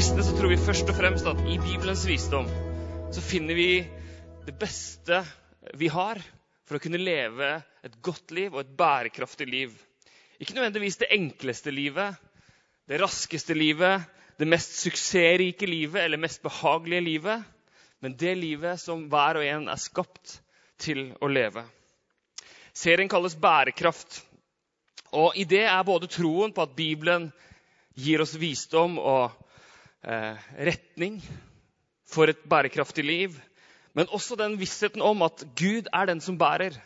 kristne så tror vi først og fremst at i Bibelens visdom så finner vi det beste vi har for å kunne leve et godt liv og et bærekraftig liv. Ikke nødvendigvis det enkleste livet, det raskeste livet, det mest suksessrike livet eller mest behagelige livet, men det livet som hver og en er skapt til å leve. Serien kalles Bærekraft. Og I det er både troen på at Bibelen gir oss visdom og retning for et bærekraftig liv, men også den vissheten om at Gud er den som bærer.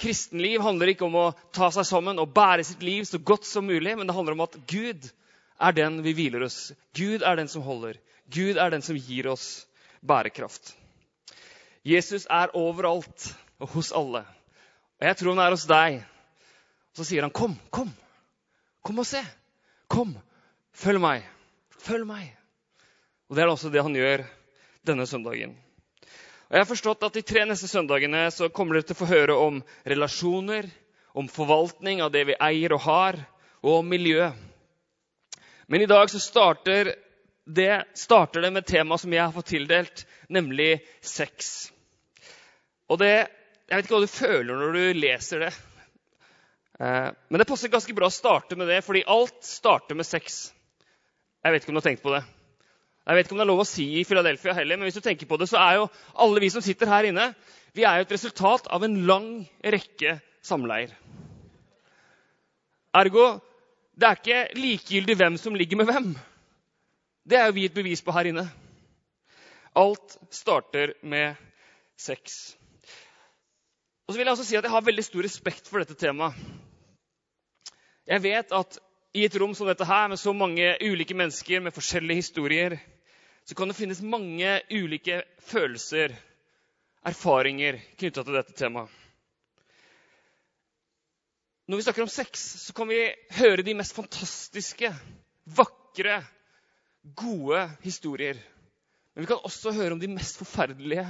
Kristenliv handler ikke om å ta seg sammen og bære sitt liv så godt som mulig, men det handler om at Gud er den vi hviler oss. Gud er den som holder. Gud er den som gir oss bærekraft. Jesus er overalt og hos alle. Og jeg tror han er hos deg. Så sier han, 'Kom, kom. Kom og se. Kom, følg meg. Følg meg.' Og Det er også det han gjør denne søndagen. Og jeg har forstått at De tre neste søndagene så kommer dere til å få høre om relasjoner, om forvaltning av det vi eier og har, og om miljø. Men i dag så starter det, starter det med et tema som jeg har fått tildelt, nemlig sex. Og det, Jeg vet ikke hva du føler når du leser det. Eh, men det passer ganske bra å starte med det, fordi alt starter med sex. Jeg vet ikke om du har tenkt på det. Jeg vet ikke om det er lov å si i Philadelphia heller, men hvis du tenker på det, så er jo alle vi som sitter her inne, vi er jo et resultat av en lang rekke samleier. Ergo det er ikke likegyldig hvem som ligger med hvem. Det er jo vi et bevis på her inne. Alt starter med sex. Og så vil Jeg også si at jeg har veldig stor respekt for dette temaet. Jeg vet at i et rom som dette her, med så mange ulike mennesker med forskjellige historier, så kan det finnes mange ulike følelser, erfaringer, knytta til dette temaet. Når vi snakker om sex, så kan vi høre de mest fantastiske, vakre, gode historier. Men vi kan også høre om de mest forferdelige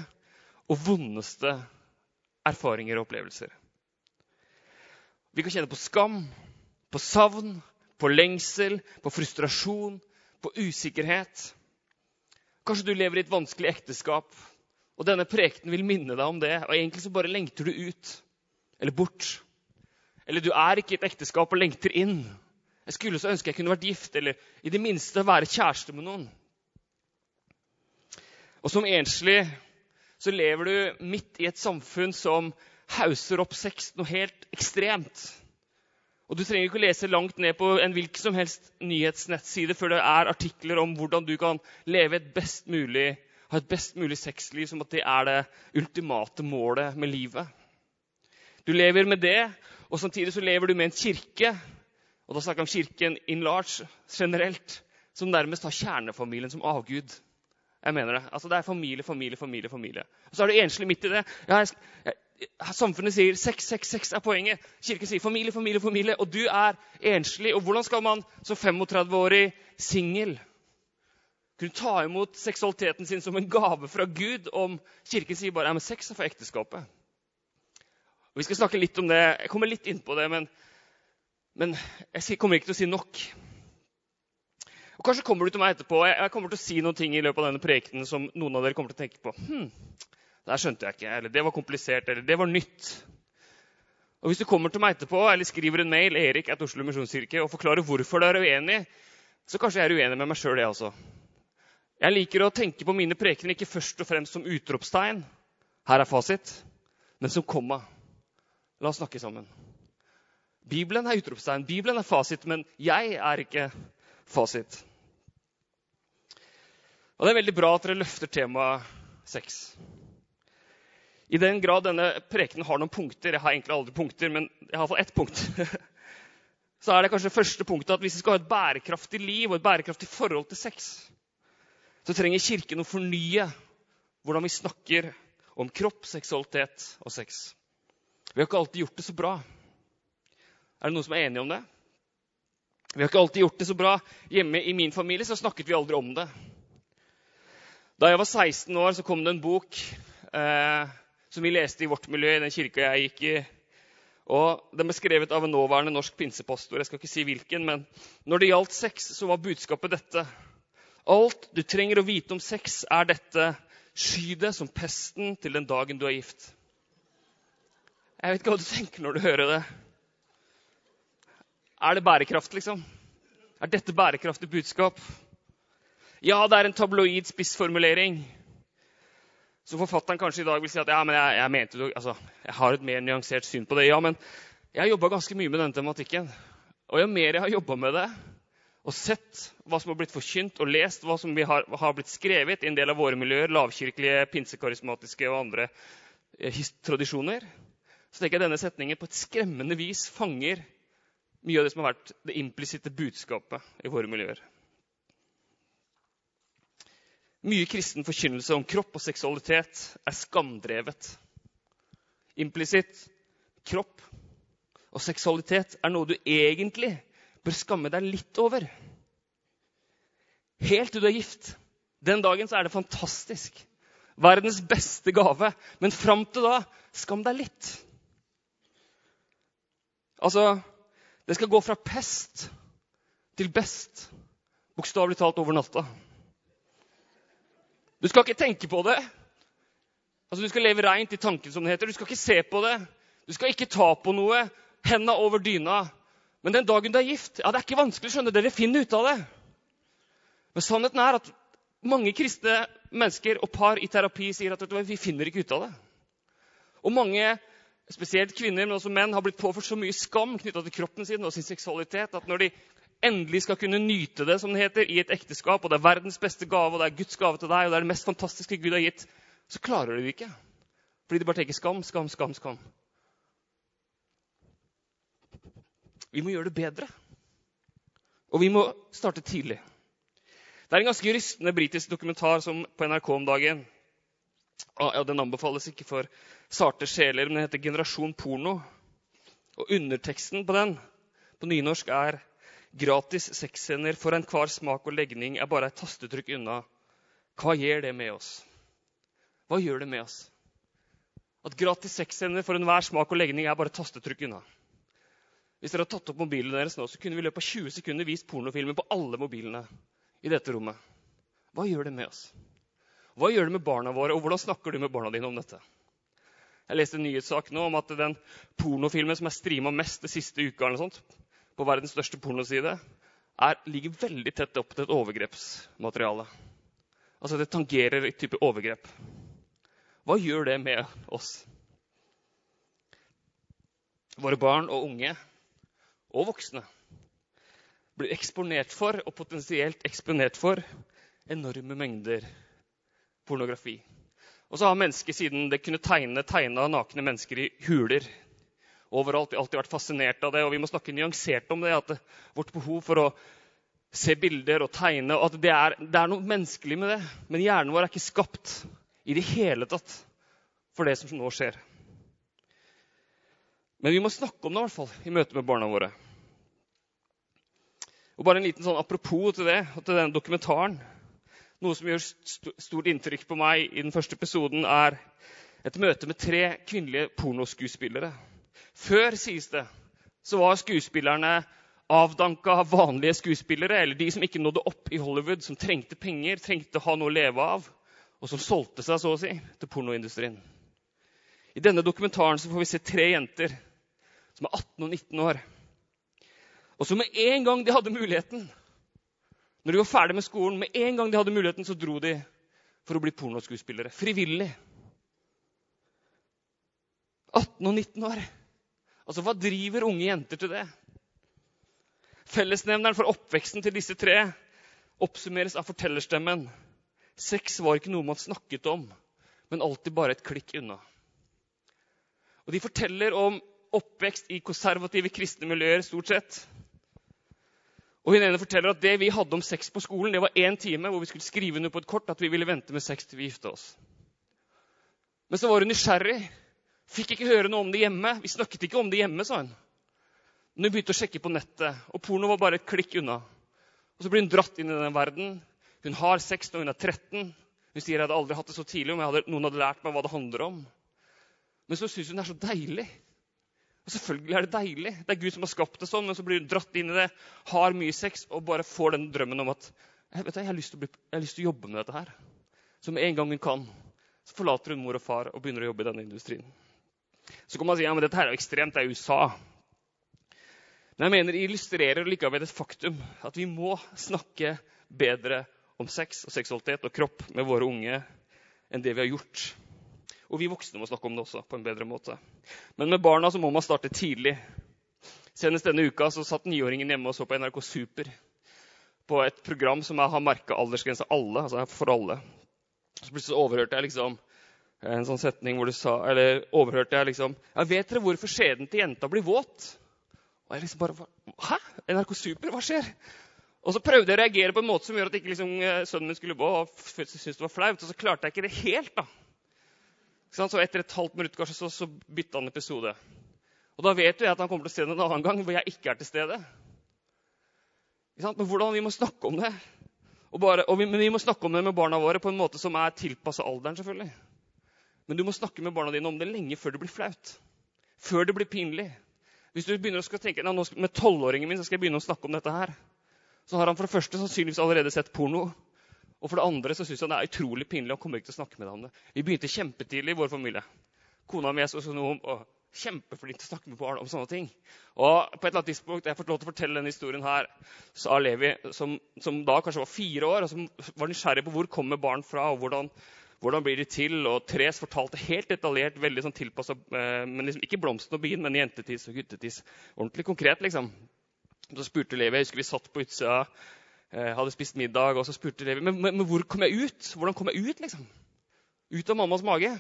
og vondeste erfaringer og opplevelser. Vi kan kjenne på skam, på savn, på lengsel, på frustrasjon, på usikkerhet. Kanskje du lever i et vanskelig ekteskap, og denne prekenen vil minne deg om det. Og egentlig så bare lengter du ut eller bort. Eller du er ikke i et ekteskap og lengter inn. Jeg skulle så ønske jeg kunne vært gift, eller i det minste være kjæreste med noen. Og som enslig så lever du midt i et samfunn som hauser opp sex noe helt ekstremt. Og Du trenger ikke lese langt ned på en hvilken som helst nyhetsnettside før det er artikler om hvordan du kan leve et best mulig, ha et best mulig sexliv, som at det er det ultimate målet med livet. Du lever med det, og samtidig så lever du med en kirke og da snakker jeg om kirken in large generelt, som nærmest har kjernefamilien som avgud. Jeg mener det. Altså, det er familie, familie, familie. familie. Og så er du enslig midt i det. Jeg, jeg, samfunnet sier sex, sex, sex er poenget. Kirken sier familie, familie, familie. Og du er enslig. Og hvordan skal man som 35-årig singel kunne ta imot seksualiteten sin som en gave fra Gud om Kirken sier bare at sex er for ekteskapet? Og vi skal snakke litt om det. Jeg kommer litt inn på det, men, men jeg kommer ikke til å si nok. Og Kanskje kommer du til meg etterpå jeg kommer til å si noen ting i løpet av denne prekenen som noen av dere kommer til å tenke på. Hm, det skjønte jeg ikke, eller det var komplisert, eller det var nytt. Og Hvis du kommer til meg etterpå eller skriver en mail Erik at Oslo Misjonskirke, og forklarer hvorfor du er uenig, så kanskje jeg er uenig med meg sjøl, jeg også. Jeg liker å tenke på mine prekener ikke først og fremst som utropstegn. Her er fasit. Men som komma. La oss snakke sammen. Bibelen er utropstegn, Bibelen er fasit, men jeg er ikke fasit. Og Det er veldig bra at dere løfter temaet sex. I den grad denne prekenen har noen punkter Jeg har egentlig aldri punkter, men jeg har iallfall ett punkt. Så er det kanskje det første punktet at hvis vi skal ha et bærekraftig liv og et bærekraftig forhold til sex, så trenger Kirken å fornye hvordan vi snakker om kropp, seksualitet og sex. Vi har ikke alltid gjort det så bra. Er det noen som er enige om det? Vi har ikke alltid gjort det så bra. Hjemme i min familie så snakket vi aldri om det. Da jeg var 16 år, så kom det en bok eh, som vi leste i vårt miljø, i den kirka jeg gikk i. Og Den ble skrevet av en nåværende norsk pinsepastor. Jeg skal ikke si hvilken, men Når det gjaldt sex, så var budskapet dette. Alt du trenger å vite om sex, er dette. Sky det som pesten til den dagen du er gift. Jeg vet ikke hva du tenker når du hører det. Er det bærekraft, liksom? Er dette bærekraftig budskap? Ja, det er en tabloid spissformulering. Så forfatteren kanskje i dag vil si at ja, men jeg, jeg, mente, altså, jeg har et mer nyansert syn på det. Ja, men jeg har jobba ganske mye med denne tematikken. Og jo mer jeg har jobba med det, og sett hva som har blitt forkynt, og lest hva som har, har, blitt skrevet i en del av våre miljøer, lavkirkelige, pinsekarismatiske og andre eh, tradisjoner, så tenker jeg denne setningen på et skremmende vis fanger mye av det som har vært det implisitte budskapet i våre miljøer. Mye kristen forkynnelse om kropp og seksualitet er skamdrevet. Implisitt kropp og seksualitet er noe du egentlig bør skamme deg litt over. Helt til du er gift. Den dagen så er det fantastisk. Verdens beste gave. Men fram til da, skam deg litt. Altså, det skal gå fra pest til best. Bokstavelig talt over natta. Du skal ikke tenke på det. Altså, Du skal leve reint i tanken, som det heter. Du skal ikke se på det. Du skal ikke ta på noe. Henda over dyna. Men den dagen du er gift, ja, det er ikke vanskelig å skjønne. Dere finner ut av det. Men sannheten er at mange kristne mennesker og par i terapi sier at vi finner ikke ut av det. Og mange, spesielt kvinner, men også menn, har blitt påført så mye skam knytta til kroppen sin og sin seksualitet at når de endelig skal kunne nyte det som det heter, i et ekteskap, og det er verdens beste gave, og det er Guds gave til deg, og det er det mest fantastiske Gud har gitt, så klarer du det ikke. Fordi de bare tenker skam, skam, skam, skam. Vi må gjøre det bedre. Og vi må starte tidlig. Det er en ganske rystende britisk dokumentar som på NRK om dagen. Ja, Den anbefales ikke for sarte sjeler, men den heter 'Generasjon porno'. Og Underteksten på den på nynorsk er 'Gratis sexscener for enhver smak og legning er bare et tastetrykk unna'. Hva gjør det med oss? Hva gjør det med oss? At gratis sexscener for enhver smak og legning er bare et tastetrykk unna. Hvis dere har tatt opp mobilen deres nå, så kunne vi i løpet av 20 sekunder vist pornofilmer på alle mobilene i dette rommet. Hva gjør det med oss? Hva gjør det med barna våre, og hvordan snakker du med barna dine om dette? Jeg leste en nyhetssak nå om at den pornofilmen som er streama mest det siste uka, på verdens største pornoside, er, ligger veldig tett opp til et overgrepsmateriale. Altså det tangerer et type overgrep. Hva gjør det med oss? Våre barn og unge og voksne blir eksponert for, og potensielt eksponert for, enorme mengder pornografi. Og så har mennesket siden det kunne tegne, tegna nakne mennesker i huler overalt. Vi har alltid vært fascinert av det, og vi må snakke nyansert om det. at det, Vårt behov for å se bilder og tegne og at det er, det er noe menneskelig med det. Men hjernen vår er ikke skapt i det hele tatt for det som nå skjer. Men vi må snakke om det i hvert fall i møte med barna våre. Og bare en liten sånn Apropos til det og til denne dokumentaren. Noe som gjør stort inntrykk på meg i den første episoden, er et møte med tre kvinnelige pornoskuespillere. Før, sies det, så var skuespillerne avdanka vanlige skuespillere, eller de som ikke nådde opp i Hollywood, som trengte penger, trengte å ha noe å leve av, og som solgte seg så å si, til pornoindustrien. I denne dokumentaren så får vi se tre jenter som er 18 og 19 år. Og så med en gang de hadde muligheten, når de var ferdig med skolen, med en gang de hadde muligheten, så dro de for å bli pornoskuespillere. Frivillig. 18 og 19 år. Altså, Hva driver unge jenter til det? Fellesnevneren for oppveksten til disse tre oppsummeres av fortellerstemmen. Sex var ikke noe man snakket om, men alltid bare et klikk unna. Og De forteller om oppvekst i konservative kristne miljøer, stort sett. Og Hun ene forteller at det vi hadde om sex på skolen, det var én time hvor vi skulle skrive under på et kort at vi ville vente med sex til vi gifta oss. Men så var hun nysgjerrig. Fikk ikke høre noe om det hjemme. Vi snakket ikke om det hjemme, sa hun. Men hun begynte å sjekke på nettet, og porno var bare et klikk unna. Og Så blir hun dratt inn i den verden. Hun har sex når hun er 13. Hun sier jeg hadde aldri hatt det så tidlig om hadde, noen hadde lært meg hva det handler om. Men så syns hun det er så deilig. Og selvfølgelig er det deilig. Det er Gud som har skapt det sånn, men så blir hun dratt inn i det, har mye sex og bare får den drømmen om at jeg, vet, jeg, har lyst til å bli, jeg har lyst til å jobbe med dette her. Så med en gang hun kan, så forlater hun mor og far og begynner å jobbe i denne industrien. Så kan man si ja, men dette her er ekstremt, det er USA. Men jeg mener det illustrerer likevel et faktum at vi må snakke bedre om sex og seksualitet og kropp med våre unge enn det vi har gjort. Og vi voksne må snakke om det også på en bedre måte. Men med barna så må man starte tidlig. Senest denne uka så satt niåringen hjemme og så på NRK Super. På et program som jeg har merka aldersgrensa alle, altså for alle. Så plutselig overhørte jeg liksom en sånn setning hvor du sa Eller overhørte jeg liksom ja, 'Vet dere hvorfor skjeden til jenta blir våt?' Og jeg liksom bare Hæ? NRK Super? Hva skjer? Og så prøvde jeg å reagere på en måte som gjør at ikke liksom, eh, sønnen min skulle gå og syntes det var flaut. Og så klarte jeg ikke det helt. da. Så etter et halvt minutt kanskje, så, så bytta han episode. Og da vet jo jeg at han kommer til å se det en annen gang hvor jeg ikke er til stede. Men hvordan vi må snakke om det. Bare, vi, men vi må snakke om det med barna våre på en måte som er tilpassa alderen. selvfølgelig. Men du må snakke med barna dine om det lenge før det blir flaut. Før det blir pinlig. Hvis du begynner å tenke nå, med tolvåringen min så skal jeg begynne å snakke om dette her, så har han for det første sannsynligvis allerede sett porno. Og for det andre så syns han det er utrolig pinlig. Han kommer ikke til å snakke med deg om det. Vi begynte kjempetidlig i vår familie. Kona mi er så, så noe om, å, kjempeflink til å snakke med barn om sånne ting. Og på et eller annet tidspunkt, Jeg har fått lov til å fortelle denne historien her, har Levi, som, som, da kanskje var fire år, og som var nysgjerrig på hvor kommer barn fra, og hvordan hvordan blir de til? Og Tres fortalte helt detaljert, veldig sånn tilpassa eh, men liksom, Ikke blomsten og bien, men jentetiss og guttetiss. Ordentlig konkret, liksom. Så spurte Levi, jeg husker vi satt på utsida, eh, hadde spist middag, og så spurte Levi men, men, men hvor kom jeg ut? Hvordan kom jeg ut, liksom? Ut av mammas mage.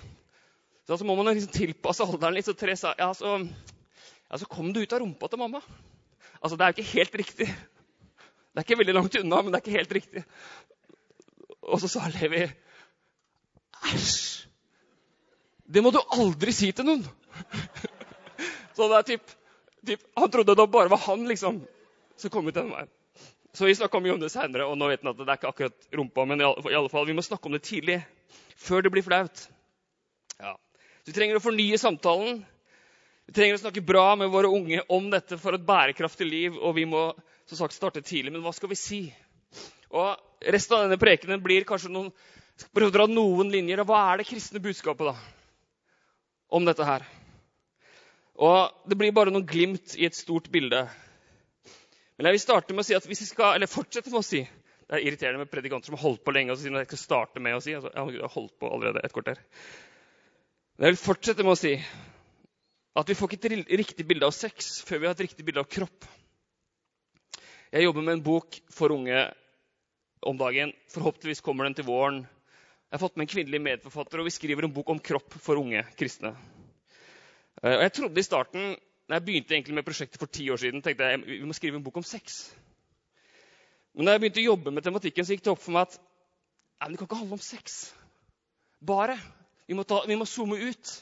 Så altså må man liksom tilpasse alderen litt. Så Therese sa ja, så, ja, så kom du ut av rumpa til mamma. Altså, Det er jo ikke helt riktig. Det er ikke veldig langt unna, men det er ikke helt riktig. Og så sa Levi Æsj! Det må du aldri si til noen! Så det er typ, typ, Han trodde det bare var han liksom, som kom ut den veien. Så vi snakka mye om det seinere, og nå vet han at det er ikke akkurat rumpa. Men i alle fall, vi må snakke om det tidlig, før det blir flaut. Ja. Så vi trenger å fornye samtalen. Vi trenger å snakke bra med våre unge om dette for et bærekraftig liv. Og vi må som sagt starte tidlig. Men hva skal vi si? Og Resten av denne prekenen blir kanskje noen skal å dra noen linjer. Hva er det kristne budskapet da, om dette her? Og Det blir bare noen glimt i et stort bilde. Men jeg vil starte med å si at hvis vi skal, eller fortsette med å si Det er irriterende med predikanter som har holdt på lenge. og så sier jeg skal starte med å si, altså, Jeg har holdt på allerede et kvarter. Men jeg vil fortsette med å si at vi får ikke et riktig bilde av sex før vi har et riktig bilde av kropp. Jeg jobber med en bok for unge om dagen. Forhåpentligvis kommer den til våren. Jeg har fått med en kvinnelig medforfatter, og vi skriver en bok om kropp for unge kristne. Eh, og jeg trodde i starten, når jeg begynte egentlig med prosjektet for ti år siden, tenkte jeg vi må skrive en bok om sex. Men da jeg begynte å jobbe med tematikken, så gikk det opp for meg at nei, det kan ikke handle om sex. Bare. Vi må, ta, vi må zoome ut.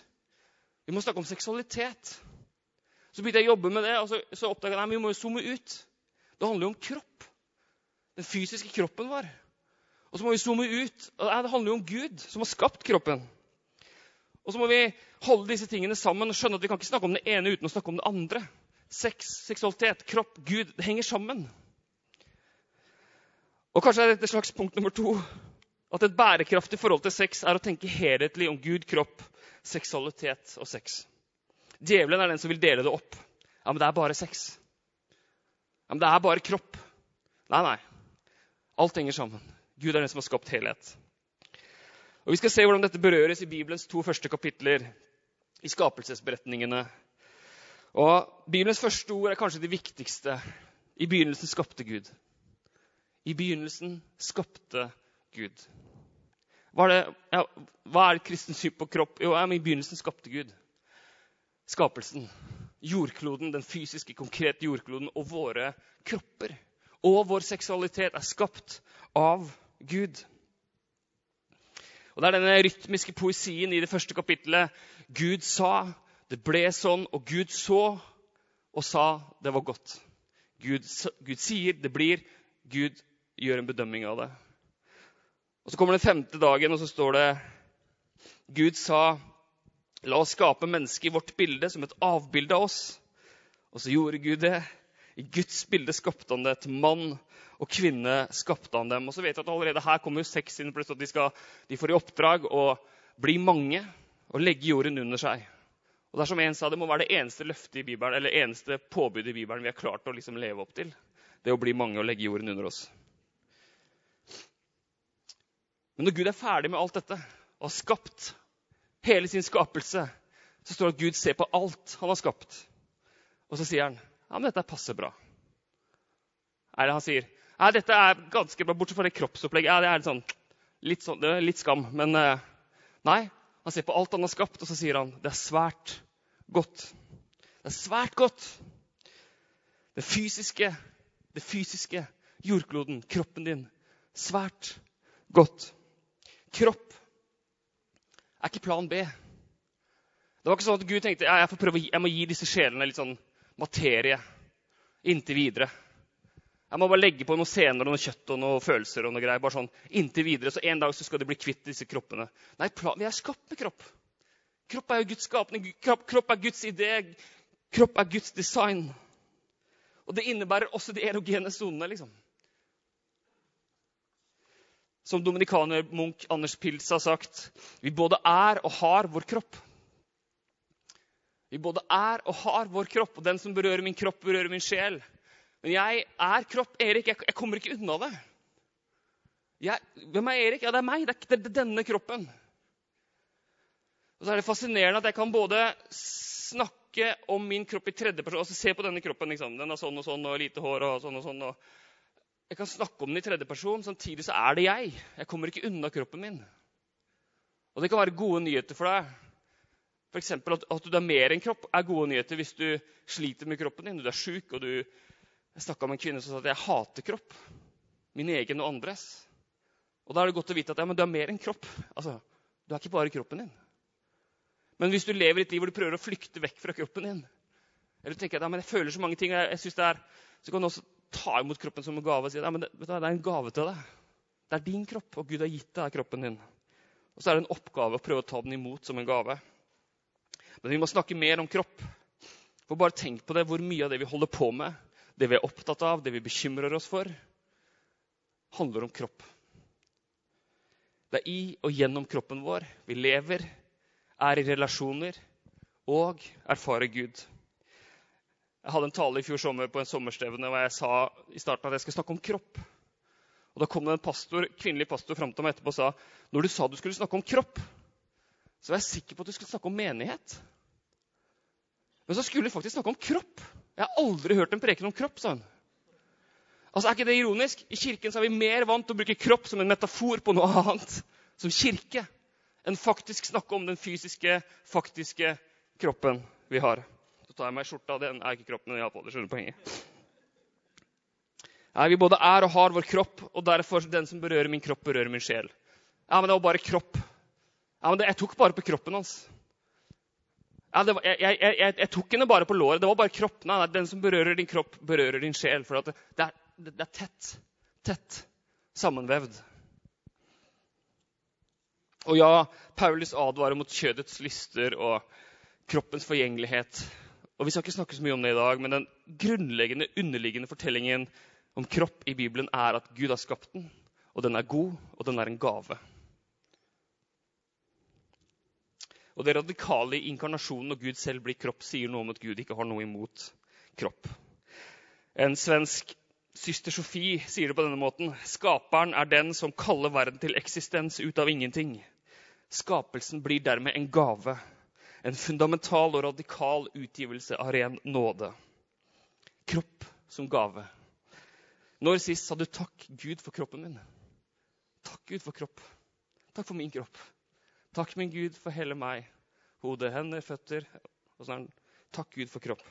Vi må snakke om seksualitet. Så begynte jeg å jobbe med det, og så, så oppdaga jeg at vi må zoome ut. Det handler jo om kropp. Den fysiske kroppen vår. Og så må vi zoome ut. Det handler jo om Gud, som har skapt kroppen. Og så må vi holde disse tingene sammen og skjønne at vi kan ikke snakke om det ene uten å snakke om det andre. Sex, seksualitet, kropp, Gud. Det henger sammen. Og kanskje er dette slags punkt nummer to. At et bærekraftig forhold til sex er å tenke helhetlig om Gud, kropp, seksualitet og sex. Djevelen er den som vil dele det opp. Ja, men det er bare sex. Ja, men det er bare kropp. Nei, nei. Alt henger sammen. Gud er den som har skapt helhet. Og Vi skal se hvordan dette berøres i Bibelens to første kapitler, i skapelsesberetningene. Og Bibelens første ord er kanskje det viktigste. I begynnelsen skapte Gud. I begynnelsen skapte Gud. Hva er, det, ja, hva er kristens syn på kropp? Jo, ja, I begynnelsen skapte Gud. Skapelsen. Jordkloden, den fysiske, konkrete jordkloden og våre kropper. Og vår seksualitet er skapt av Gud. Gud. Og Det er denne rytmiske poesien i det første kapittelet. Gud sa, det ble sånn, og Gud så og sa det var godt. Gud, Gud sier, det blir. Gud gjør en bedømming av det. Og Så kommer den femte dagen, og så står det Gud sa, la oss skape mennesket i vårt bilde som et avbilde av oss. Og så gjorde Gud det. I Guds bilde skapte han det. Til mann og kvinne skapte han dem. Og så vet vi at allerede her kommer jo sex inn. At de, skal, de får i oppdrag å bli mange og legge jorden under seg. Og det er som en sa, det må være det eneste løftet i Bibelen, eller eneste påbudet i Bibelen vi har klart å liksom leve opp til. Det å bli mange og legge jorden under oss. Men når Gud er ferdig med alt dette og har skapt hele sin skapelse, så står det at Gud ser på alt han har skapt. Og så sier han ja, men dette passer bra. Eller han sier ja, dette er ganske bra, bortsett fra det kroppsopplegget. Ja, det er sånn, litt, sånn, det er litt skam. Men uh, nei, han ser på alt han har skapt, og så sier han det er svært godt. Det er svært godt. Det fysiske, det fysiske, jordkloden, kroppen din. Svært godt. Kropp er ikke plan B. Det var ikke sånn at Gud tenkte jeg, får prøve, jeg må gi disse sjelene litt sånn materie inntil videre. Jeg må bare legge på noen scener og noe kjøtt og noen følelser. og noe greier, bare sånn inntil videre, Så en dag så skal de bli kvitt disse kroppene. Nei, vi er skapt med kropp. Kropp er jo Guds skapning. Kropp, kropp er Guds idé. Kropp er Guds design. Og det innebærer også de erogene sonene. liksom. Som dominikaner Munch Anders Pils har sagt, vi både er og har vår kropp. Vi både er og har vår kropp, og den som berører min kropp, berører min sjel. Men jeg er kropp. Erik, jeg, jeg kommer ikke unna det. Jeg, hvem er Erik? Ja, det er meg. Det er, det er denne kroppen. Og så er det fascinerende at jeg kan både snakke om min kropp i tredje person, altså Se på denne kroppen. Liksom. Den har sånn og sånn og lite hår og sånn og sånn. Og jeg kan snakke om den i tredje person, samtidig så er det jeg. Jeg kommer ikke unna kroppen min. Og det kan være gode nyheter for deg. F.eks. At, at du er mer enn kropp, er gode nyheter hvis du sliter med kroppen din. Du er sjuk, og du Jeg snakka med en kvinne som sa at jeg hater kropp. Min egen og andres. Og da er det godt å vite at ja, du er mer enn kropp. Altså, Du er ikke bare kroppen din. Men hvis du lever et liv hvor du prøver å flykte vekk fra kroppen din, eller du tenker at ja, jeg føler så mange ting, jeg, jeg det er, så kan du også ta imot kroppen som en gave og si at ja, det, det er en gave til deg. Det er din kropp, og Gud har gitt deg kroppen din. Og så er det en oppgave å prøve å ta den imot som en gave. Men vi må snakke mer om kropp. For bare tenk på det, hvor mye av det vi holder på med, det vi er opptatt av, det vi bekymrer oss for, handler om kropp. Det er i og gjennom kroppen vår vi lever, er i relasjoner og erfarer Gud. Jeg hadde en tale i fjor sommer på en sommerstevne hvor jeg sa i starten at jeg skulle snakke om kropp. Og Da kom det en pastor, kvinnelig pastor fram til meg etterpå og sa når du sa du skulle snakke om kropp, så var jeg sikker på at du skulle snakke om menighet. Men så skulle du faktisk snakke om kropp. Jeg har aldri hørt en preken om kropp, sa hun. Altså, Er ikke det ironisk? I kirken så er vi mer vant til å bruke kropp som en metafor på noe annet, som kirke, enn faktisk snakke om den fysiske, faktiske kroppen vi har. Så tar jeg meg skjorta. Den er ikke kroppen, men på, det skjønner poenget. Nei, Vi både er og har vår kropp, og derfor den som berører min kropp, berører min sjel. Ja, men det var bare kropp. Ja, men det, Jeg tok bare på kroppen hans. Ja, var, jeg, jeg, jeg, jeg, tok henne bare på låret. Det var bare kroppen. Nei, den som berører din kropp, berører din sjel. For det, det, er, det, er, tett. Tett sammenvevd. Og ja, Paulus advarer mot kjødets lyster og kroppens forgjengelighet. Og Vi skal ikke snakke så mye om det i dag, men den grunnleggende, underliggende fortellingen om kropp i Bibelen er at Gud har skapt den, og den er god, og den er en gave. Og det radikale i inkarnasjonen når Gud selv blir kropp, sier noe om at Gud ikke har noe imot kropp. En svensk syster Sofie sier det på denne måten. Skaperen er den som kaller verden til eksistens ut av ingenting. Skapelsen blir dermed en gave. En fundamental og radikal utgivelse av ren nåde. Kropp som gave. Når sist sa du takk Gud for kroppen min? Takk Gud for kropp. Takk for min kropp. Takk, min Gud, for hele meg. Hode, hender, føtter. Og sånn. Takk, Gud, for kropp.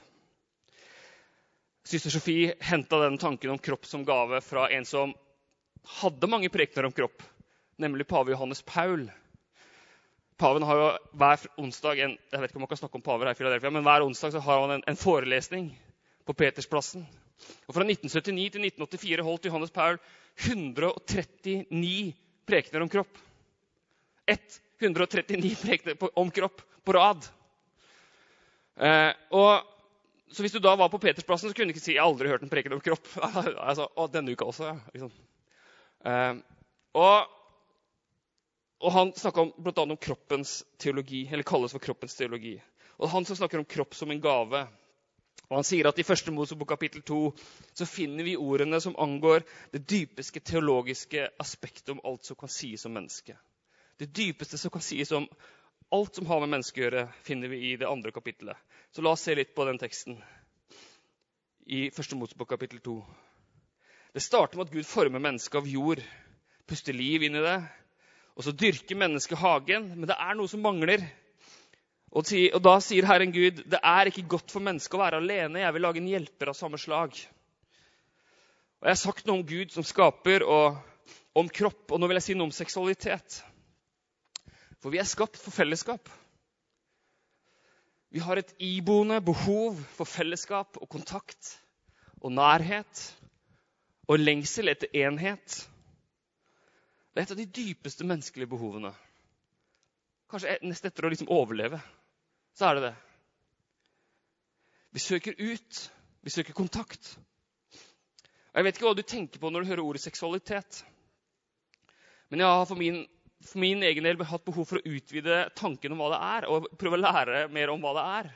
Syster Sofie henta den tanken om kropp som gave fra en som hadde mange prekener om kropp, nemlig pave Johannes Paul. Paven har jo hver onsdag en, jeg vet ikke om man kan snakke om paver her i men hver onsdag så har han en, en forelesning på Petersplassen. Og Fra 1979 til 1984 holdt Johannes Paul 139 prekener om kropp. Ett 139 prekener om kropp på rad. Eh, og så hvis du da var på Petersplassen, så kunne du ikke si 'jeg har aldri hørt en preken om kropp'. altså, å, denne uka også, ja. Liksom. Eh, og, og, han snakka bl.a. om kroppens teologi, eller kalles for kroppens teologi. Og Han som snakker om kropp som en gave. Og Han sier at i første Mosebok kapittel 2 så finner vi ordene som angår det dypeste teologiske aspektet om alt som kan sies om mennesket. Det dypeste som kan sies om alt som har med mennesket å gjøre, finner vi i det andre kapittelet. Så la oss se litt på den teksten i første Mosebok kapittel 2. Det starter med at Gud former mennesket av jord, puster liv inn i det. Og så dyrker mennesket hagen, men det er noe som mangler. Og, da sier Herren Gud, det er ikke godt for mennesket å være alene. Jeg vil lage en hjelper av samme slag. Og Jeg har sagt noe om Gud som skaper, og om kropp, og nå vil jeg si noe om seksualitet. For vi er skapt for fellesskap. Vi har et iboende behov for fellesskap og kontakt og nærhet og lengsel etter enhet. Det er et av de dypeste menneskelige behovene. Kanskje nest etter å liksom overleve, så er det det. Vi søker ut, vi søker kontakt. Jeg vet ikke hva du tenker på når du hører ordet seksualitet. Men jeg har for min for min egen del hatt behov for å utvide tanken om hva det er, og prøve å lære mer om hva det er.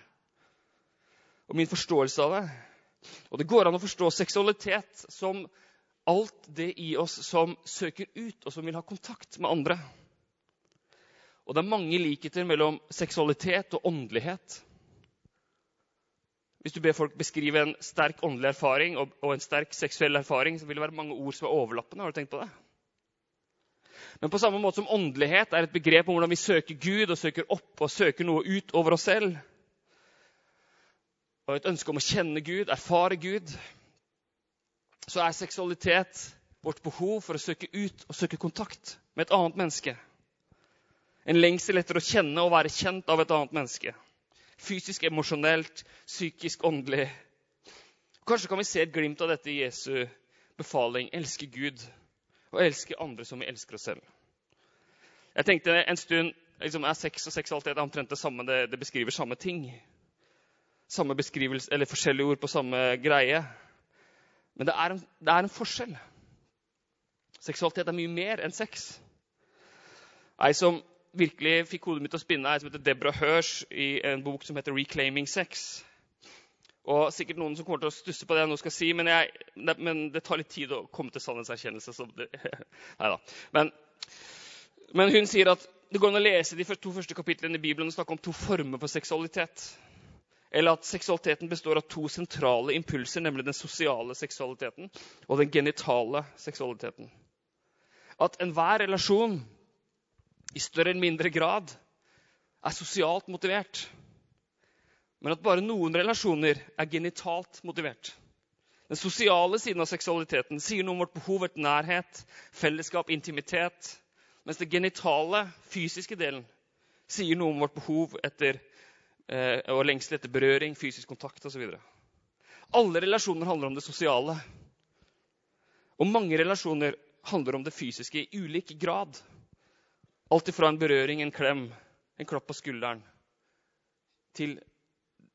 Og min forståelse av det. Og det går an å forstå seksualitet som alt det i oss som søker ut, og som vil ha kontakt med andre. Og det er mange likheter mellom seksualitet og åndelighet. Hvis du ber folk beskrive en sterk åndelig erfaring og, en sterk seksuell erfaring, så vil det være mange ord som er overlappende. Har du tenkt på det? Men på samme måte som åndelighet er et begrep om hvordan vi søker Gud og søker opp og søker noe ut over oss selv, og et ønske om å kjenne Gud, erfare Gud, så er seksualitet vårt behov for å søke ut og søke kontakt med et annet menneske. En lengsel etter å kjenne og være kjent av et annet menneske. Fysisk, emosjonelt, psykisk, åndelig. Kanskje kan vi se et glimt av dette i Jesu befaling elske Gud og elske andre som vi elsker oss selv. Jeg tenkte en stund liksom, Er sex og seksualitet omtrent det samme? Det, det, beskriver samme ting. Samme beskrivelse, eller forskjellige ord på samme greie. Men det er en, det er en forskjell. Seksualitet er mye mer enn sex. Ei som virkelig fikk hodet mitt til å spinne, ei som heter Deborah Hirsch i en bok som heter 'Reclaiming Sex'. Og sikkert noen som kommer til å stusse på det jeg nå skal si, men, jeg, men det tar litt tid å komme til sannhetserkjennelse. Så det, nei da. Men, men, hun sier at det går an å lese de to første kapitlene i Bibelen og snakke om to former for seksualitet. Eller at seksualiteten består av to sentrale impulser, nemlig den sosiale seksualiteten og den genitale seksualiteten. At enhver relasjon i større eller mindre grad er sosialt motivert men at bare noen relasjoner er genitalt motivert. Den sosiale siden av seksualiteten sier noe om vårt behov etter nærhet, fellesskap, intimitet. Mens den genitale, fysiske delen sier noe om vårt behov etter eh, og lengsel etter berøring, fysisk kontakt osv. Alle relasjoner handler om det sosiale. Og mange relasjoner handler om det fysiske i ulik grad. Alt ifra en berøring, en klem, en klapp på skulderen, til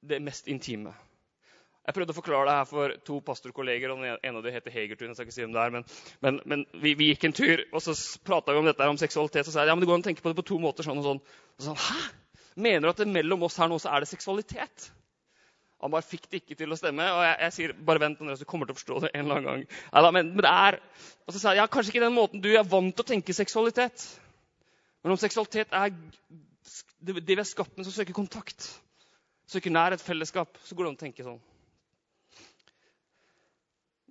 det mest intime. Jeg prøvde å forklare det her for to pastorkolleger. og En av dem heter Hegertun. jeg skal ikke si hvem det er, Men, men, men vi, vi, gikk en tur, og så prata vi om dette om seksualitet. Og så sa jeg ja, men det går an å tenke på det på to måter. sånn og sånn. Og sånn, hæ? Mener du at det mellom oss her nå så er det seksualitet? Han bare fikk det ikke til å stemme. Og jeg, jeg sier bare vent, Andreas, du kommer til å forstå det en eller annen gang. Ja, men, men, det er, Og så sa jeg ja, kanskje ikke den måten du er vant til å tenke seksualitet. Men om seksualitet er det vi er skapt med som søker kontakt søker nærhet, fellesskap, så går det an å tenke sånn.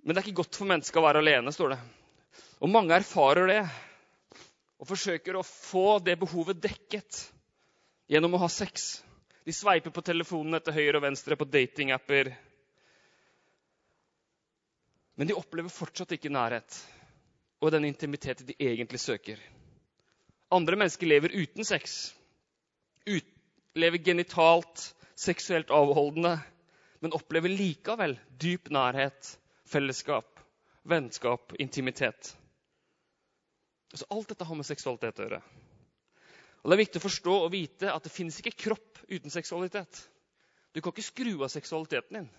Men det er ikke godt for mennesket å være alene, står det. Og mange erfarer det og forsøker å få det behovet dekket gjennom å ha sex. De sveiper på telefonen etter høyre og venstre på datingapper. Men de opplever fortsatt ikke nærhet og den intimiteten de egentlig søker. Andre mennesker lever uten sex, ut, lever genitalt seksuelt avholdende, men opplever likevel dyp nærhet, fellesskap, vennskap, intimitet. Altså, alt dette har med seksualitet å gjøre. Og Det er viktig å forstå og vite at det finnes ikke kropp uten seksualitet. Du kan ikke skru av seksualiteten din.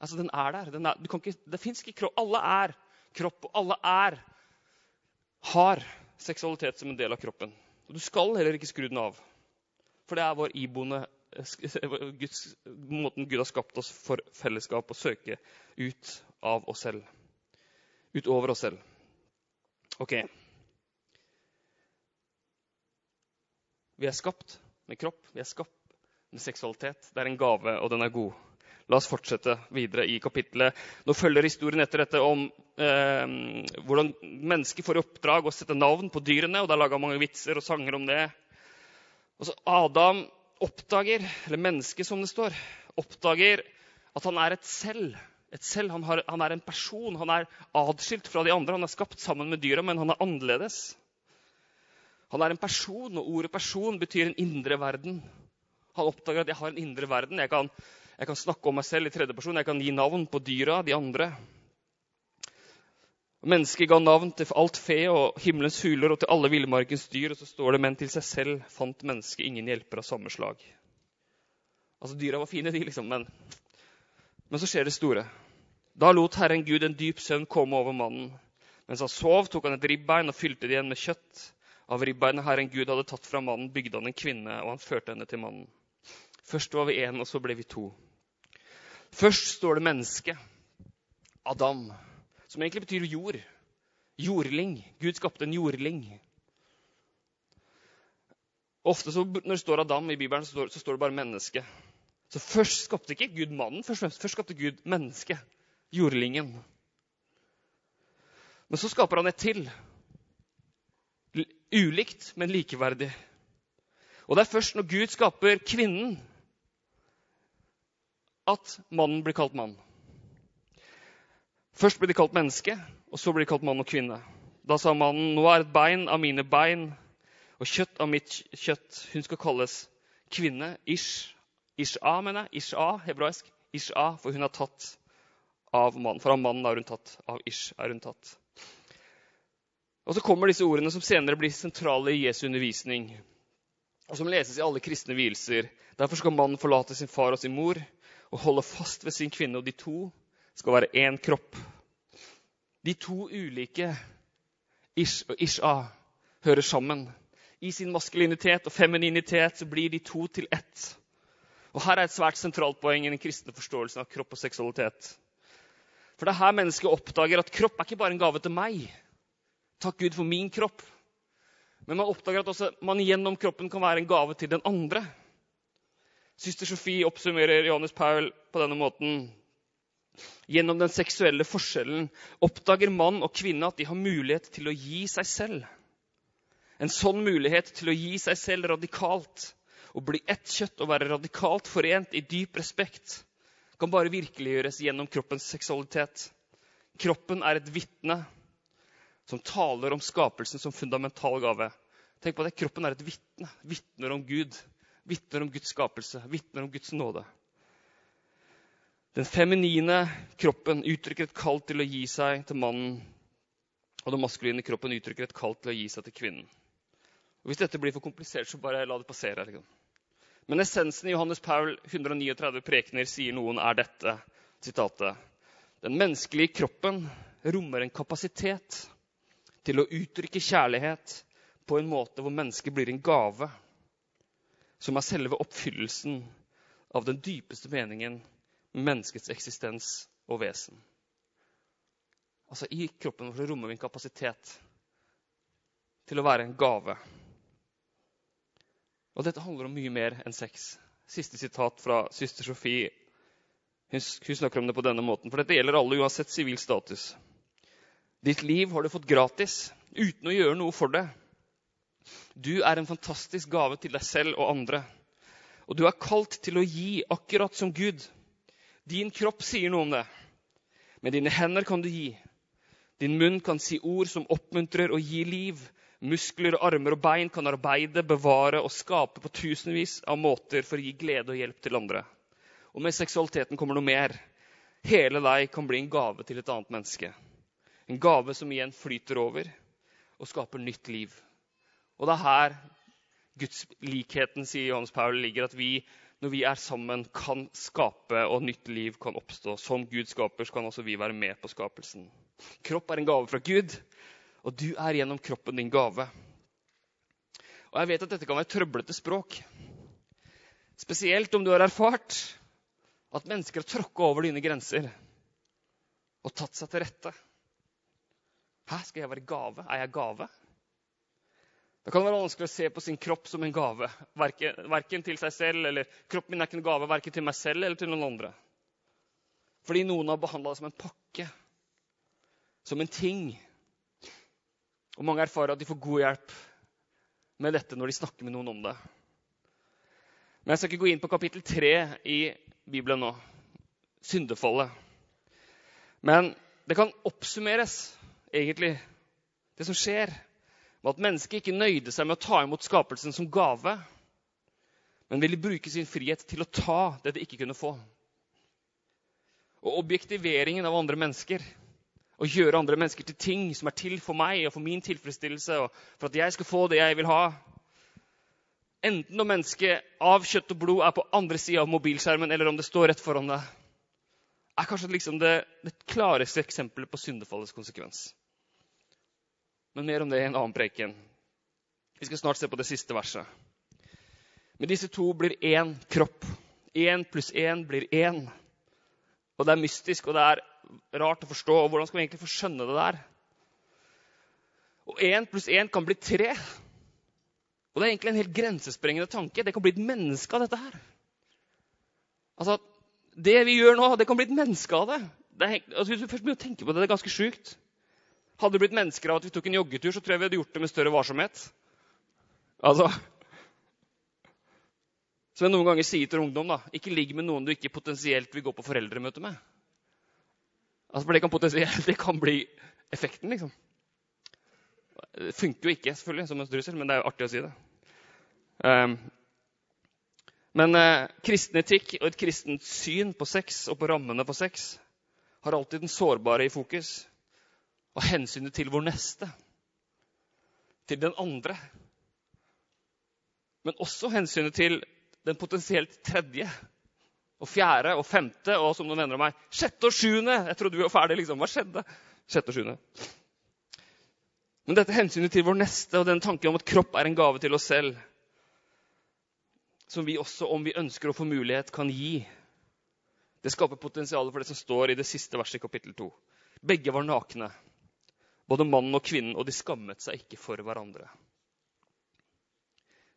Altså, Den er der. Den er, ikke, det fins ikke kropp. Alle er kropp, og alle er har seksualitet som en del av kroppen. Og Du skal heller ikke skru den av. For det er vår iboende Guds, måten Gud har skapt oss for fellesskap og søke ut av oss selv. Utover oss selv. OK. Vi er skapt med kropp, vi er skapt med seksualitet. Det er en gave, og den er god. La oss fortsette videre i kapittelet. Nå følger historien etter dette om eh, hvordan mennesker får i oppdrag å sette navn på dyrene. og Det er laga mange vitser og sanger om det. Og så Adam oppdager, eller mennesket som det står, oppdager at han er et selv. Et selv. Han, har, han er en person. Han er adskilt fra de andre. Han er skapt sammen med dyra, men han er annerledes. Han er en person, og ordet 'person' betyr en indre verden. Han oppdager at jeg har en indre verden. Jeg kan, jeg kan snakke om meg selv i tredje person. Jeg kan gi navn på dyra, de andre. Mennesket ga navn til alt fe og himmelens huler og til alle villmarkens dyr. Og så står det men til seg selv fant mennesket ingen hjelper av samme slag. Altså, Dyra var fine, de, liksom, men, men så skjer det store. Da lot Herren Gud en dyp søvn komme over mannen. Mens han sov, tok han et ribbein og fylte det igjen med kjøtt. Av ribbeinet Herren Gud hadde tatt fra mannen, bygde han en kvinne, og han førte henne til mannen. Først var vi én, og så ble vi to. Først står det menneske, Adam, som egentlig betyr jord. Jordling. Gud skapte en jordling. Ofte så, Når det står Adam i Bibelen, så står, så står, det bare menneske. Så Først skapte ikke Gud mannen, først, først skapte Gud mennesket. Jordlingen. Men så skaper han et til, Ulikt, men likeverdig. Og det er først når Gud skaper kvinnen, at mannen blir kalt mann. Først blir de kalt menneske, og så blir de kalt mann og kvinne. Da sa mannen, 'Nå er et bein av mine bein og kjøtt av mitt kjøtt.' Hun skal kalles kvinne. Ish. Ish-a, mener jeg. Ish-a, hebraisk. Ish-a, for hun er tatt av mannen. For av mannen er hun tatt. Av Ish er hun tatt. Og så kommer disse ordene som senere blir sentrale i Jesu undervisning, og som leses i alle kristne vielser. Derfor skal mannen forlate sin far og sin mor og holde fast ved sin kvinne, og de to skal være én kropp. De to ulike Ish og Isha hører sammen. I sin maskulinitet og femininitet blir de to til ett. Og Her er et svært sentralt poeng i den kristne forståelsen av kropp og seksualitet. For det er her mennesket oppdager at kropp er ikke bare en gave til meg. Takk Gud for min kropp. Men man oppdager at også man gjennom kroppen kan være en gave til den andre. Syster Sofie oppsummerer Johannes Paul på denne måten. Gjennom den seksuelle forskjellen oppdager mann og kvinne at de har mulighet til å gi seg selv. En sånn mulighet til å gi seg selv radikalt, å bli ett kjøtt og være radikalt forent i dyp respekt, kan bare virkeliggjøres gjennom kroppens seksualitet. Kroppen er et vitne som taler om skapelsen som fundamental gave. Tenk på det, Kroppen er et vitne. Vitner om Gud. Vitner om Guds skapelse. Vitner om Guds nåde. Den feminine kroppen uttrykker et kall til å gi seg til mannen. Og den maskuline kroppen uttrykker et kall til å gi seg til kvinnen. Og Hvis dette blir for komplisert, så bare la det passere. Liksom. Men essensen i Johannes Paul 139 prekener sier noen er dette sitatet. Den menneskelige kroppen rommer en kapasitet til å uttrykke kjærlighet på en måte hvor mennesket blir en gave, som er selve oppfyllelsen av den dypeste meningen menneskets eksistens og vesen. Altså, I kroppen vår rommer vi en kapasitet til å være en gave. Og dette handler om mye mer enn sex. Siste sitat fra søster Sofie. Hun, hun snakker om det på denne måten, for dette gjelder alle uansett sivil status. Ditt liv har du fått gratis uten å gjøre noe for det. Du er en fantastisk gave til deg selv og andre. Og du er kalt til å gi akkurat som Gud. Din kropp sier noe om det. Med dine hender kan du gi. Din munn kan si ord som oppmuntrer og gir liv. Muskler, armer og bein kan arbeide, bevare og skape på tusenvis av måter for å gi glede og hjelp til andre. Og med seksualiteten kommer noe mer. Hele deg kan bli en gave til et annet menneske. En gave som igjen flyter over og skaper nytt liv. Og det er her Guds likheten, sier Johannes Paul, ligger. At vi når vi er sammen, kan skape, og nytt liv kan oppstå. Som Gud skaper, så kan også vi være med på skapelsen. Kropp er en gave fra Gud, og du er gjennom kroppen din gave. Og jeg vet at dette kan være trøblete språk. Spesielt om du har erfart at mennesker har tråkka over dine grenser og tatt seg til rette. Hæ, skal jeg være gave? Er jeg gave? Det kan være vanskelig å se på sin kropp som en gave. Verken, til seg selv, eller Kroppen min er ikke en gave verken til meg selv eller til noen andre. Fordi noen har behandla det som en pakke, som en ting. Og mange erfarer at de får god hjelp med dette når de snakker med noen om det. Men jeg skal ikke gå inn på kapittel tre i Bibelen nå. Syndefallet. Men det kan oppsummeres, egentlig, det som skjer, med at mennesket ikke nøyde seg med å ta imot skapelsen som gave, men ville bruke sin frihet til å ta det de ikke kunne få. Og objektiveringen av andre mennesker, å gjøre andre mennesker til ting som er til for meg og for min tilfredsstillelse, og for at jeg skal få det jeg vil ha, enten når mennesket av kjøtt og blod er på andre sida av mobilskjermen, eller om det står rett foran deg, er kanskje liksom det, det klareste eksempelet på syndefallets konsekvens. Men mer om det i en annen preken. Vi skal snart se på det siste verset. Men disse to blir én kropp. Én pluss én blir én. Og det er mystisk, og det er rart å forstå. Og hvordan skal vi egentlig få skjønne det der? Og én pluss én kan bli tre. Og det er egentlig en helt grensesprengende tanke. Det kan bli et menneske av dette her. Altså, det vi gjør nå, det kan bli et menneske av det. det er, altså, hvis du først begynner å tenke på det, det er ganske sjukt. Hadde det blitt mennesker av at vi tok en joggetur, så tror jeg vi hadde gjort det med større varsomhet. Altså, Som jeg noen ganger sier til ungdom, da, ikke ligg med noen du ikke potensielt vil gå på foreldremøte med. Altså, For det kan potensielt det kan bli effekten, liksom. Det funker jo ikke selvfølgelig som en strussel, men det er jo artig å si det. Um, men eh, kristen etikk og et kristent syn på sex og på rammene for sex har alltid den sårbare i fokus og hensynet til vår neste, til den andre. Men også hensynet til den potensielt tredje og fjerde og femte og som noen venner meg, sjette og sjuende. Jeg trodde vi var ferdig, liksom. Hva skjedde? Sjette og sjuende. Men dette hensynet til vår neste og den tanken om at kropp er en gave til oss selv, som vi også, om vi ønsker å få mulighet, kan gi. Det skaper potensial for det som står i det siste verset i kapittel 2. Begge var nakne, både mannen og kvinnen, og de skammet seg ikke for hverandre.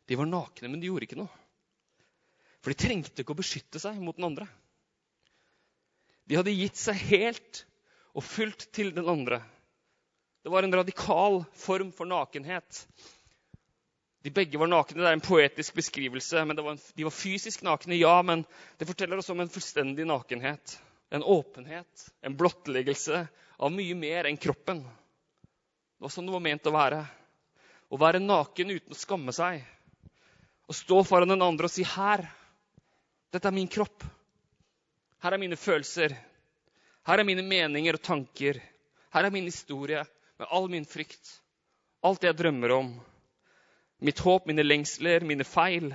De var nakne, men de gjorde ikke noe. For de trengte ikke å beskytte seg mot den andre. De hadde gitt seg helt og fullt til den andre. Det var en radikal form for nakenhet de begge var nakne. Det er en poetisk beskrivelse. men var en, De var fysisk nakne, ja, men det forteller oss om en fullstendig nakenhet. En åpenhet, en blottleggelse av mye mer enn kroppen. Det var sånn det var ment å være. Å være naken uten å skamme seg. Å stå foran den andre og si 'Her, dette er min kropp. Her er mine følelser. Her er mine meninger og tanker. Her er min historie med all min frykt. Alt det jeg drømmer om mitt håp, mine lengsler, mine feil.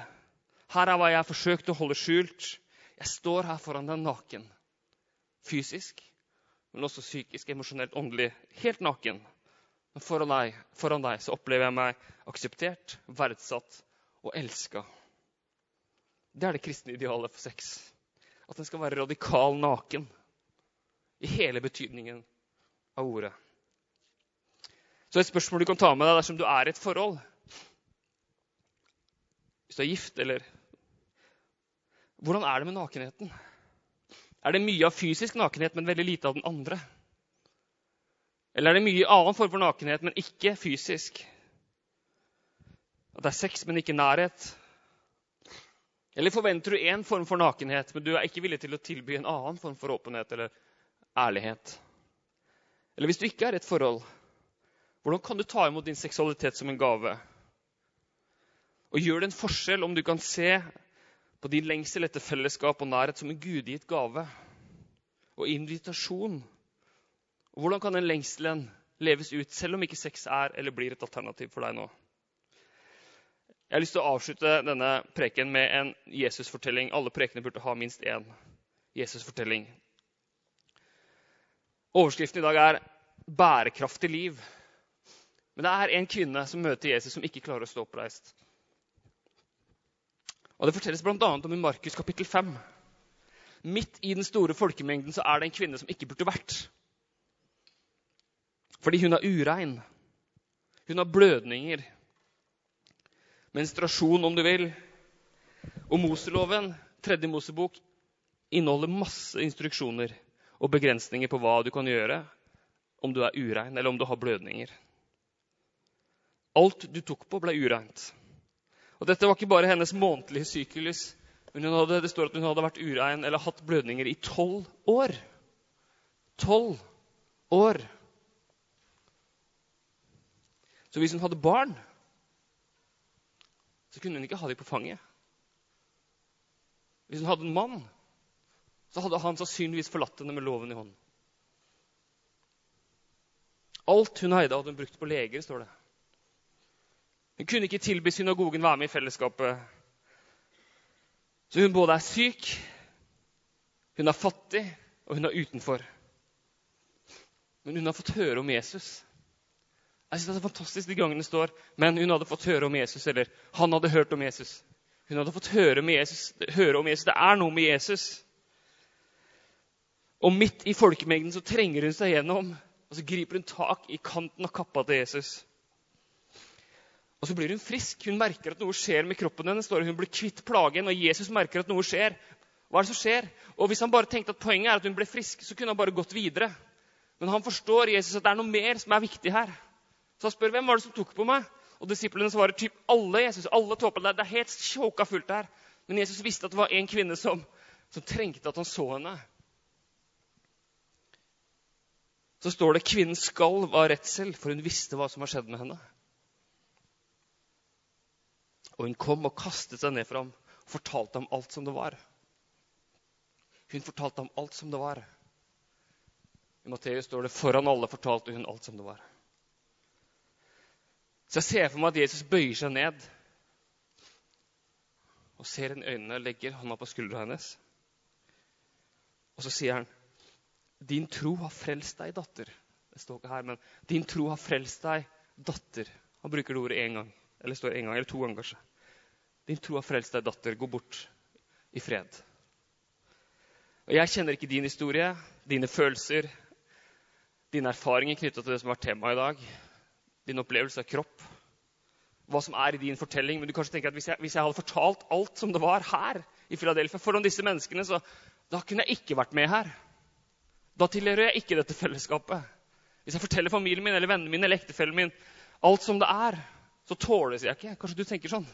Her er hva jeg har forsøkt å holde skjult. Jeg står her foran deg naken. Fysisk, men også psykisk, emosjonelt, åndelig. Helt naken. Foran deg, foran deg så opplever jeg meg akseptert, verdsatt og elska. Det er det kristne idealet for sex. At den skal være radikal naken. I hele betydningen av ordet. Så et spørsmål du kan ta med deg dersom du er i et forhold, hvis du er gift, eller Hvordan er det med nakenheten? Er det mye av fysisk nakenhet, men veldig lite av den andre? Eller er det mye annen form for nakenhet, men ikke fysisk? At det er sex, men ikke nærhet? Eller forventer du én form for nakenhet, men du er ikke villig til å tilby en annen form for åpenhet eller ærlighet? Eller hvis du ikke er i et forhold, hvordan kan du ta imot din seksualitet som en gave? Og gjør det en forskjell om du kan se på din lengsel etter fellesskap og nærhet som en gudgitt gave og invitasjon? Og hvordan kan den lengselen leves ut, selv om ikke sex er eller blir et alternativ for deg nå? Jeg har lyst til å avslutte denne preken med en Jesus-fortelling. Alle prekene burde ha minst én Jesus-fortelling. Overskriften i dag er 'bærekraftig liv'. Men det er en kvinne som møter Jesus, som ikke klarer å stå oppreist. Og Det fortelles bl.a. om i Markus kapittel 5. Midt i den store folkemengden så er det en kvinne som ikke burde vært. Fordi hun er urein. Hun har blødninger. Menstruasjon, om du vil. Og Moseloven, tredje Mosebok, inneholder masse instruksjoner og begrensninger på hva du kan gjøre om du er urein, eller om du har blødninger. Alt du tok på, ble ureint. Og Dette var ikke bare hennes månedlige sykelys. Men hadde, det står at hun hadde vært urein eller hatt blødninger i tolv år. Tolv år. Så hvis hun hadde barn, så kunne hun ikke ha dem på fanget. Hvis hun hadde en mann, så hadde han sannsynligvis forlatt henne med loven i hånden. Alt hun eide, hadde hun brukt på leger, står det. Hun kunne ikke tilby synagogen være med i fellesskapet. Så hun både er syk, hun er fattig, og hun er utenfor. Men hun har fått høre om Jesus. Jeg synes Det er fantastisk de gangene det står men hun hadde fått høre om Jesus, eller han hadde hørt om Jesus. Hun hadde fått høre, Jesus, høre om Jesus. Det er noe med Jesus. Og midt i folkemengden så trenger hun seg gjennom, og så griper hun tak i kanten av kappa til Jesus. Og så blir hun frisk. Hun merker at noe skjer med kroppen hennes. Hun blir kvitt plagen, og Jesus merker at noe skjer. Hva er det som skjer? Og Hvis han bare tenkte at poenget er at hun ble frisk, så kunne han bare gått videre. Men han forstår Jesus at det er noe mer som er viktig her. Så han spør hvem var det som tok på meg. Og Disiplene svarer typ alle. Jesus, alle tåpene der. Det er helt sjåka fullt der. Men Jesus visste at det var en kvinne som, som trengte at han så henne. Så står det kvinnen skalv av redsel, for hun visste hva som har skjedd med henne. Og hun kom og kastet seg ned for ham og fortalte ham alt som det var. Hun fortalte ham alt som det var. I Matteus står det 'foran alle fortalte hun alt som det var'. Så jeg ser for meg at Jesus bøyer seg ned og ser henne i øynene, legger hånda på skuldra hennes. Og så sier han, 'Din tro har frelst deg, datter.' Det står ikke her, men 'din tro har frelst deg, datter'. Han bruker det ordet én gang. Eller står en gang, eller to ganger, kanskje. Din tro har frelst deg, datter. Gå bort i fred. Og Jeg kjenner ikke din historie, dine følelser, dine erfaringer knytta til det som har vært temaet i dag. Din opplevelse av kropp. Hva som er i din fortelling. Men du kanskje tenker at hvis jeg, hvis jeg hadde fortalt alt som det var her i Philadelphia foran disse menneskene, så da kunne jeg ikke vært med her. Da tilhører jeg ikke dette fellesskapet. Hvis jeg forteller familien min eller vennene mine eller ektefellen min alt som det er, så tåler jeg ikke. Kanskje du tenker sånn.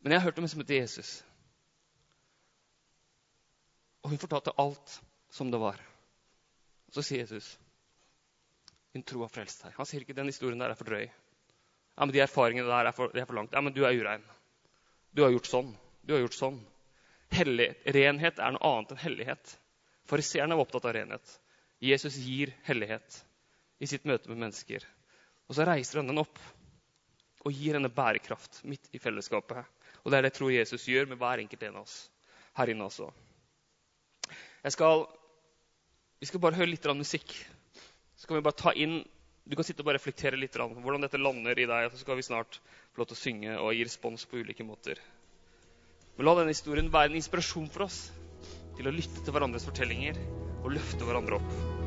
Men jeg har hørt om en som heter Jesus. Og hun fortalte alt som det var. Og så sier Jesus Din tro har frelst deg. Han sier ikke den historien der er for drøy. Ja, men De erfaringene der er for, er for langt. Ja, men du er urein. Du har gjort sånn. Du har gjort sånn. Hellig, renhet er noe annet enn hellighet. Fariseerne var opptatt av renhet. Jesus gir hellighet i sitt møte med mennesker. Og så reiser han den opp og gir henne bærekraft midt i fellesskapet. Og det er det jeg tror Jesus gjør med hver enkelt en av oss her inne også. Skal, vi skal bare høre litt musikk. Så kan vi bare ta inn Du kan sitte og bare reflektere litt hvordan dette lander i deg. og Så skal vi snart få lov til å synge og gi respons på ulike måter. Men la denne historien være en inspirasjon for oss til å lytte til hverandres fortellinger og løfte hverandre opp.